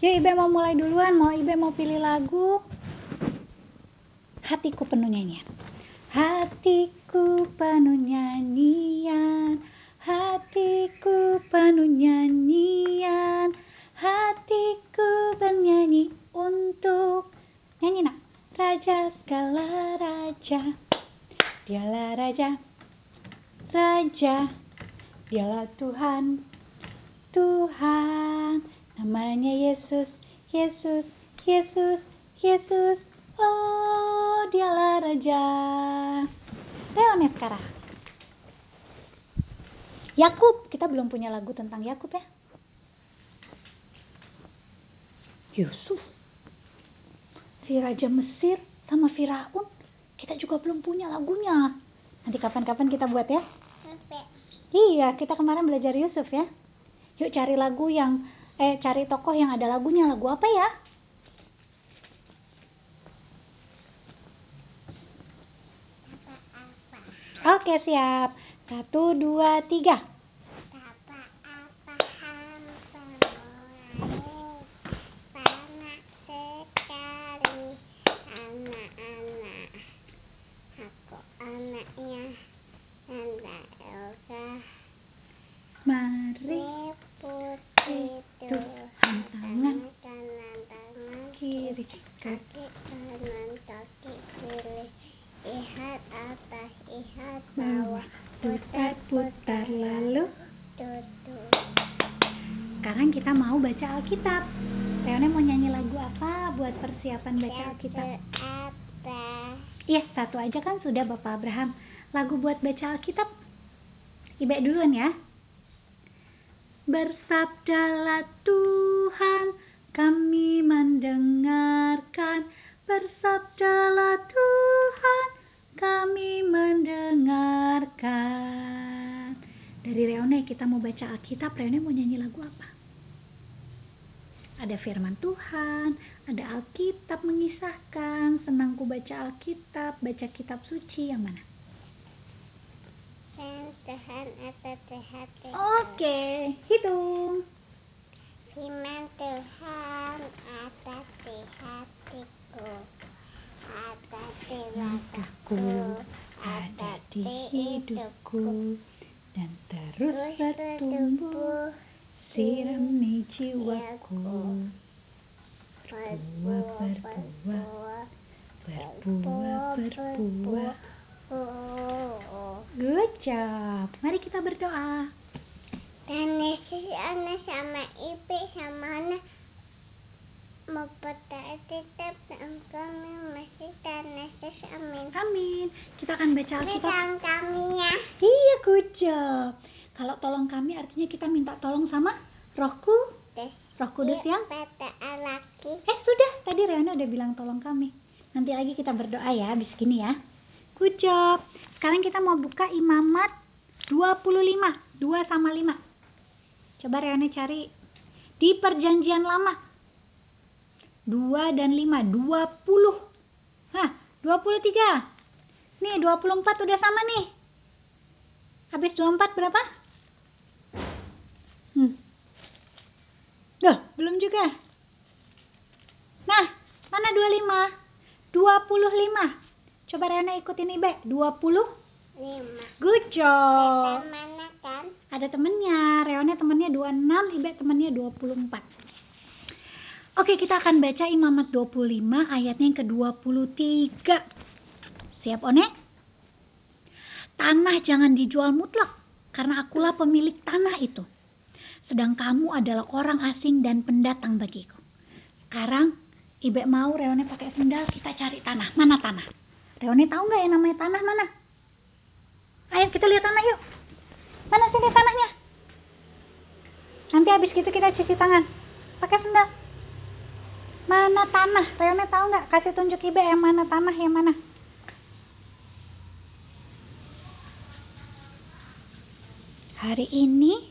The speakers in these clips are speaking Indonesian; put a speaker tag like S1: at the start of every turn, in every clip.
S1: Yuk Ibe mau mulai duluan, mau Ibe mau pilih lagu. Hatiku penuh nyanyian. Hatiku penuh nyanyian, hatiku penuh nyanyian, hatiku bernyanyi untuk nyanyi nak. Raja segala raja, dialah raja, raja, dialah Tuhan, Tuhan, namanya Yesus, Yesus, Yesus, Yesus, oh dialah raja. Leone sekarang. Yakub, kita belum punya lagu tentang Yakub ya. Yusuf, si Raja Mesir sama Firaun, kita juga belum punya lagunya. Nanti kapan-kapan kita buat ya. Iya, kita kemarin belajar Yusuf ya. Yuk cari lagu yang eh cari tokoh yang ada lagunya. Lagu apa ya? Oke, siap. Satu, dua, tiga. Mari puji Tuhan tangan kiri kaki
S2: kanan kaki kiri lihat atas lihat
S1: bawah
S2: bawah
S1: putar putar lalu
S2: duduk
S1: sekarang kita mau baca Alkitab. Leone mau nyanyi lagu apa buat persiapan baca Alkitab?
S2: apa
S1: iya satu aja kan sudah Bapak Abraham. Lagu buat baca Alkitab Ibe duluan ya. Bersabdalah Tuhan kami mendengarkan. Bersabdalah Tuhan kami mendengarkan. Dari Reone kita mau baca Alkitab. Reone mau nyanyi lagu apa? Ada firman Tuhan, ada Alkitab mengisahkan, senangku baca Alkitab, baca kitab suci yang mana?
S2: Tuhan hati
S1: Oke, hitung.
S2: firman Tuhan atas di hatiku atas di
S1: Langkahku ada di hidupku dan terus bertumbuh sirami jiwaku berbuah berbuah berbuah berbuah good job mari kita berdoa.
S2: Dan Yesus anak sama ibu sama pada tetap kami masih amin.
S1: amin. Kita akan baca Alkitab.
S2: Kami ya.
S1: iya good job kalau tolong kami artinya kita minta tolong sama rohku
S2: Terus
S1: roh kudus yang. Eh sudah, tadi Reona udah bilang tolong kami. Nanti lagi kita berdoa ya habis gini ya. Good job. Sekarang kita mau buka imamat 25. 2 sama 5. Coba Reona cari di perjanjian lama. 2 dan 5, 20. Hah, 23. Nih, 24 udah sama nih. Habis 24 berapa? Hmm. Duh, belum juga. Nah, mana 25? 25. Coba Rena ikutin Ibe. 20.
S2: Lima.
S1: Good job.
S2: Kita mana kan?
S1: Ada temennya. Reone temennya 26, Ibe temennya 24. Oke, kita akan baca Imamat 25 ayatnya yang ke-23. Siap, One? Tanah jangan dijual mutlak, karena akulah pemilik tanah itu. Sedang kamu adalah orang asing dan pendatang bagiku. Sekarang, Ibe mau Reone pakai sendal, kita cari tanah. Mana tanah? Reone tahu nggak yang namanya tanah mana? Ayo kita lihat tanah yuk. Mana sini tanahnya? Nanti habis gitu kita cuci tangan. Pakai sendal. Mana tanah? Reone tahu nggak? Kasih tunjuk Ibe yang mana tanah yang mana? Hari ini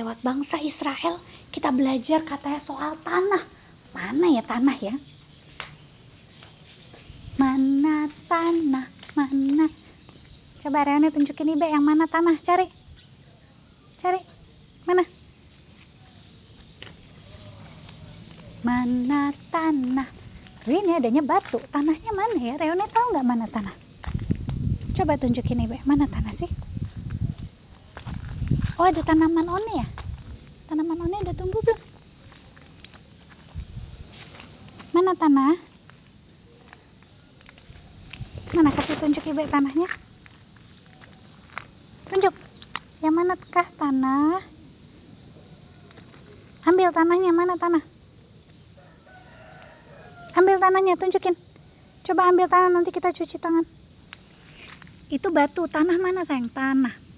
S1: lewat bangsa Israel kita belajar katanya soal tanah. Mana ya tanah ya? Mana tanah? Mana? Coba Reone tunjukin Ibe yang mana tanah. Cari. Cari. Mana? Mana tanah? Ini adanya batu. Tanahnya mana ya? Reone tahu nggak mana tanah? Coba tunjukin ibu, mana tanah sih? Oh ada tanaman one ya? Tanaman one udah tumbuh belum? Mana tanah? Mana kasih tunjuk ibu tanahnya? Tunjuk. Yang mana kah tanah? Ambil tanahnya, mana tanah? Ambil tanahnya, tunjukin. Coba ambil tanah, nanti kita cuci tangan. Itu batu, tanah mana sayang? Tanah.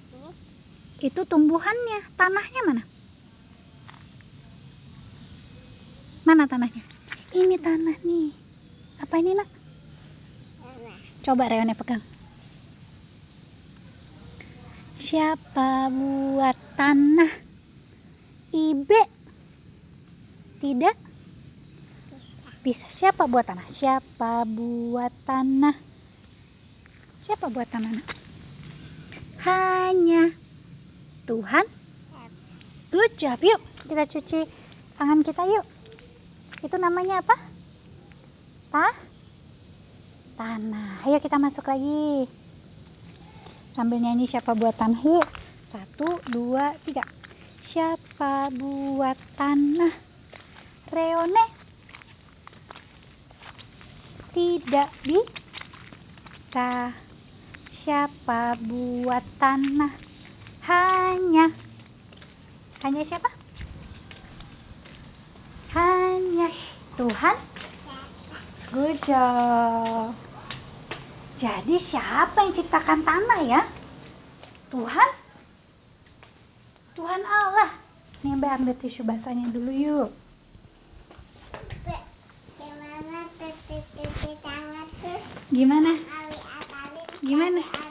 S1: Itu tumbuhannya, tanahnya mana? Mana tanahnya? Ini tanah nih. Apa ini nak? Coba Reone pegang. Siapa buat tanah? Ibe. Tidak? Bisa. Siapa buat tanah? Siapa buat tanah? Siapa buat tanah? Nak? Hanya Tuhan. Good job. Yuk, kita cuci tangan kita yuk. Itu namanya apa? Ta? Tanah. Ayo kita masuk lagi. Sambil nyanyi siapa buat tanah yuk. Satu, dua, tiga. Siapa buat tanah? Reone tidak bisa. Siapa buat tanah? Hanya hanya siapa? Hanya Tuhan. Good job. Jadi siapa yang ciptakan tanah ya? Tuhan? Tuhan Allah. Nih Mbak ambil tisu basahnya dulu yuk.
S2: Gimana?
S1: Gimana?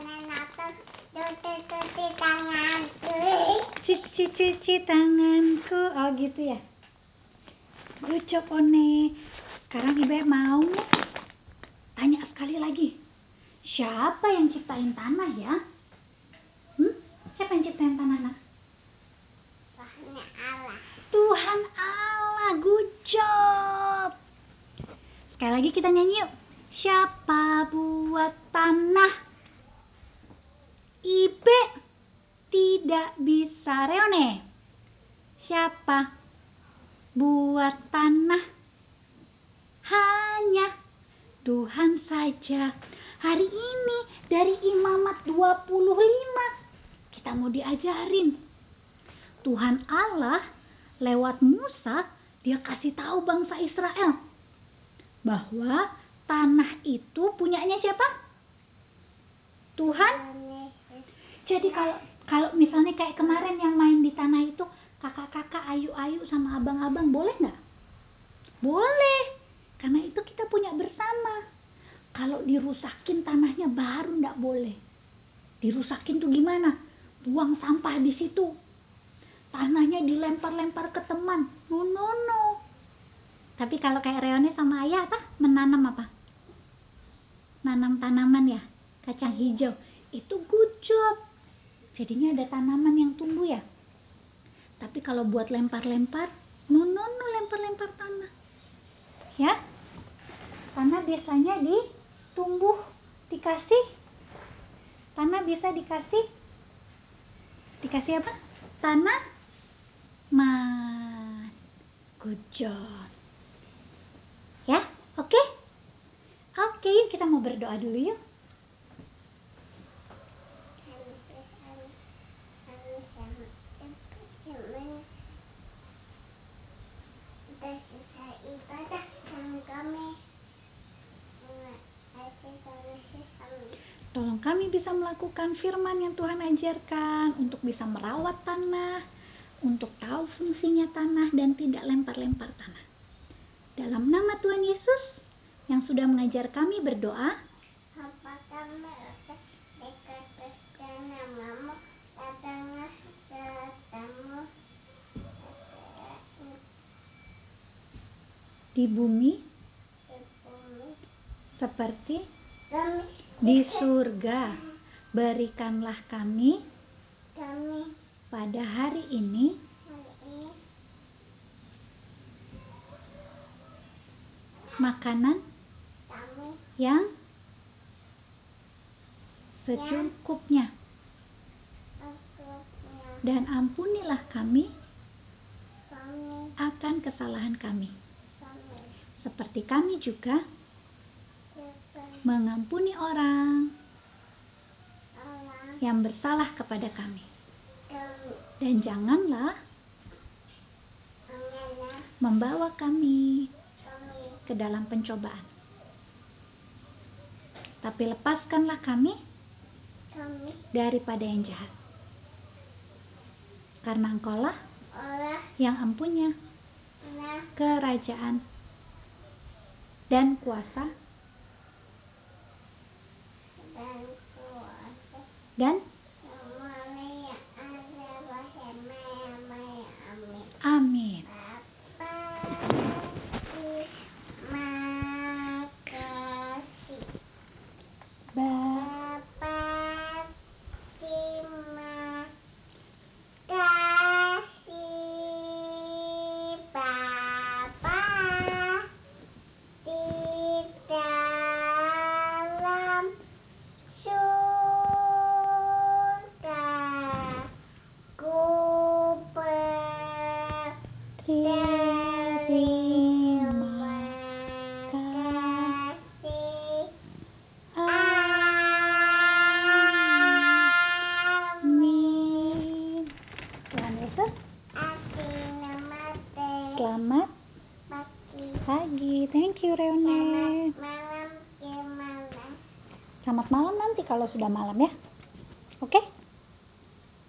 S2: Cuci-cuci tangan tuh.
S1: Cuci-cuci tanganku. Oh gitu ya. Job One. Sekarang Ibu mau tanya sekali lagi. Siapa yang ciptain tanah ya? Hmm? Siapa yang ciptain tanah nak?
S2: Soalnya Allah.
S1: Tuhan Allah, good job. Sekali lagi kita nyanyi yuk. Siapa buat tanah? Ibe tidak bisa reone. Siapa buat tanah? Hanya Tuhan saja. Hari ini dari Imamat 25 kita mau diajarin Tuhan Allah lewat Musa dia kasih tahu bangsa Israel bahwa tanah itu punyanya siapa? Tuhan. Jadi kalau kalau misalnya kayak kemarin yang main di tanah itu kakak-kakak ayu-ayu sama abang-abang boleh nggak? Boleh. Karena itu kita punya bersama. Kalau dirusakin tanahnya baru nggak boleh. Dirusakin tuh gimana? Buang sampah di situ, tanahnya dilempar-lempar ke teman. No, no, no. Tapi kalau kayak Reone sama Ayah apa? Menanam apa? Nanam tanaman ya, kacang hijau. Itu good job. Jadinya ada tanaman yang tumbuh ya. Tapi kalau buat lempar-lempar, no, no, no, lempar-lempar tanah. Ya, tanah biasanya ditumbuh, dikasih. Tanah bisa dikasih, dikasih apa? Tanah man. Good job. Ya, oke? Oke, yuk kita mau berdoa dulu yuk.
S2: Kami kami.
S1: Tolong kami bisa melakukan firman yang Tuhan ajarkan untuk bisa merawat tanah, untuk tahu fungsinya tanah dan tidak lempar-lempar tanah. Dalam nama Tuhan Yesus yang sudah mengajar kami berdoa,
S2: mereka dekat datanglah
S1: di bumi seperti di surga. Berikanlah kami pada hari ini
S2: makanan yang secukupnya dan ampunilah kami akan kesalahan kami seperti kami juga mengampuni orang yang bersalah kepada kami. Dan janganlah membawa kami ke dalam pencobaan. Tapi lepaskanlah kami daripada yang jahat. Karena engkaulah yang empunya
S1: nah
S2: kerajaan dan kuasa?
S1: Dan kuasa.
S2: Dan sudah malam ya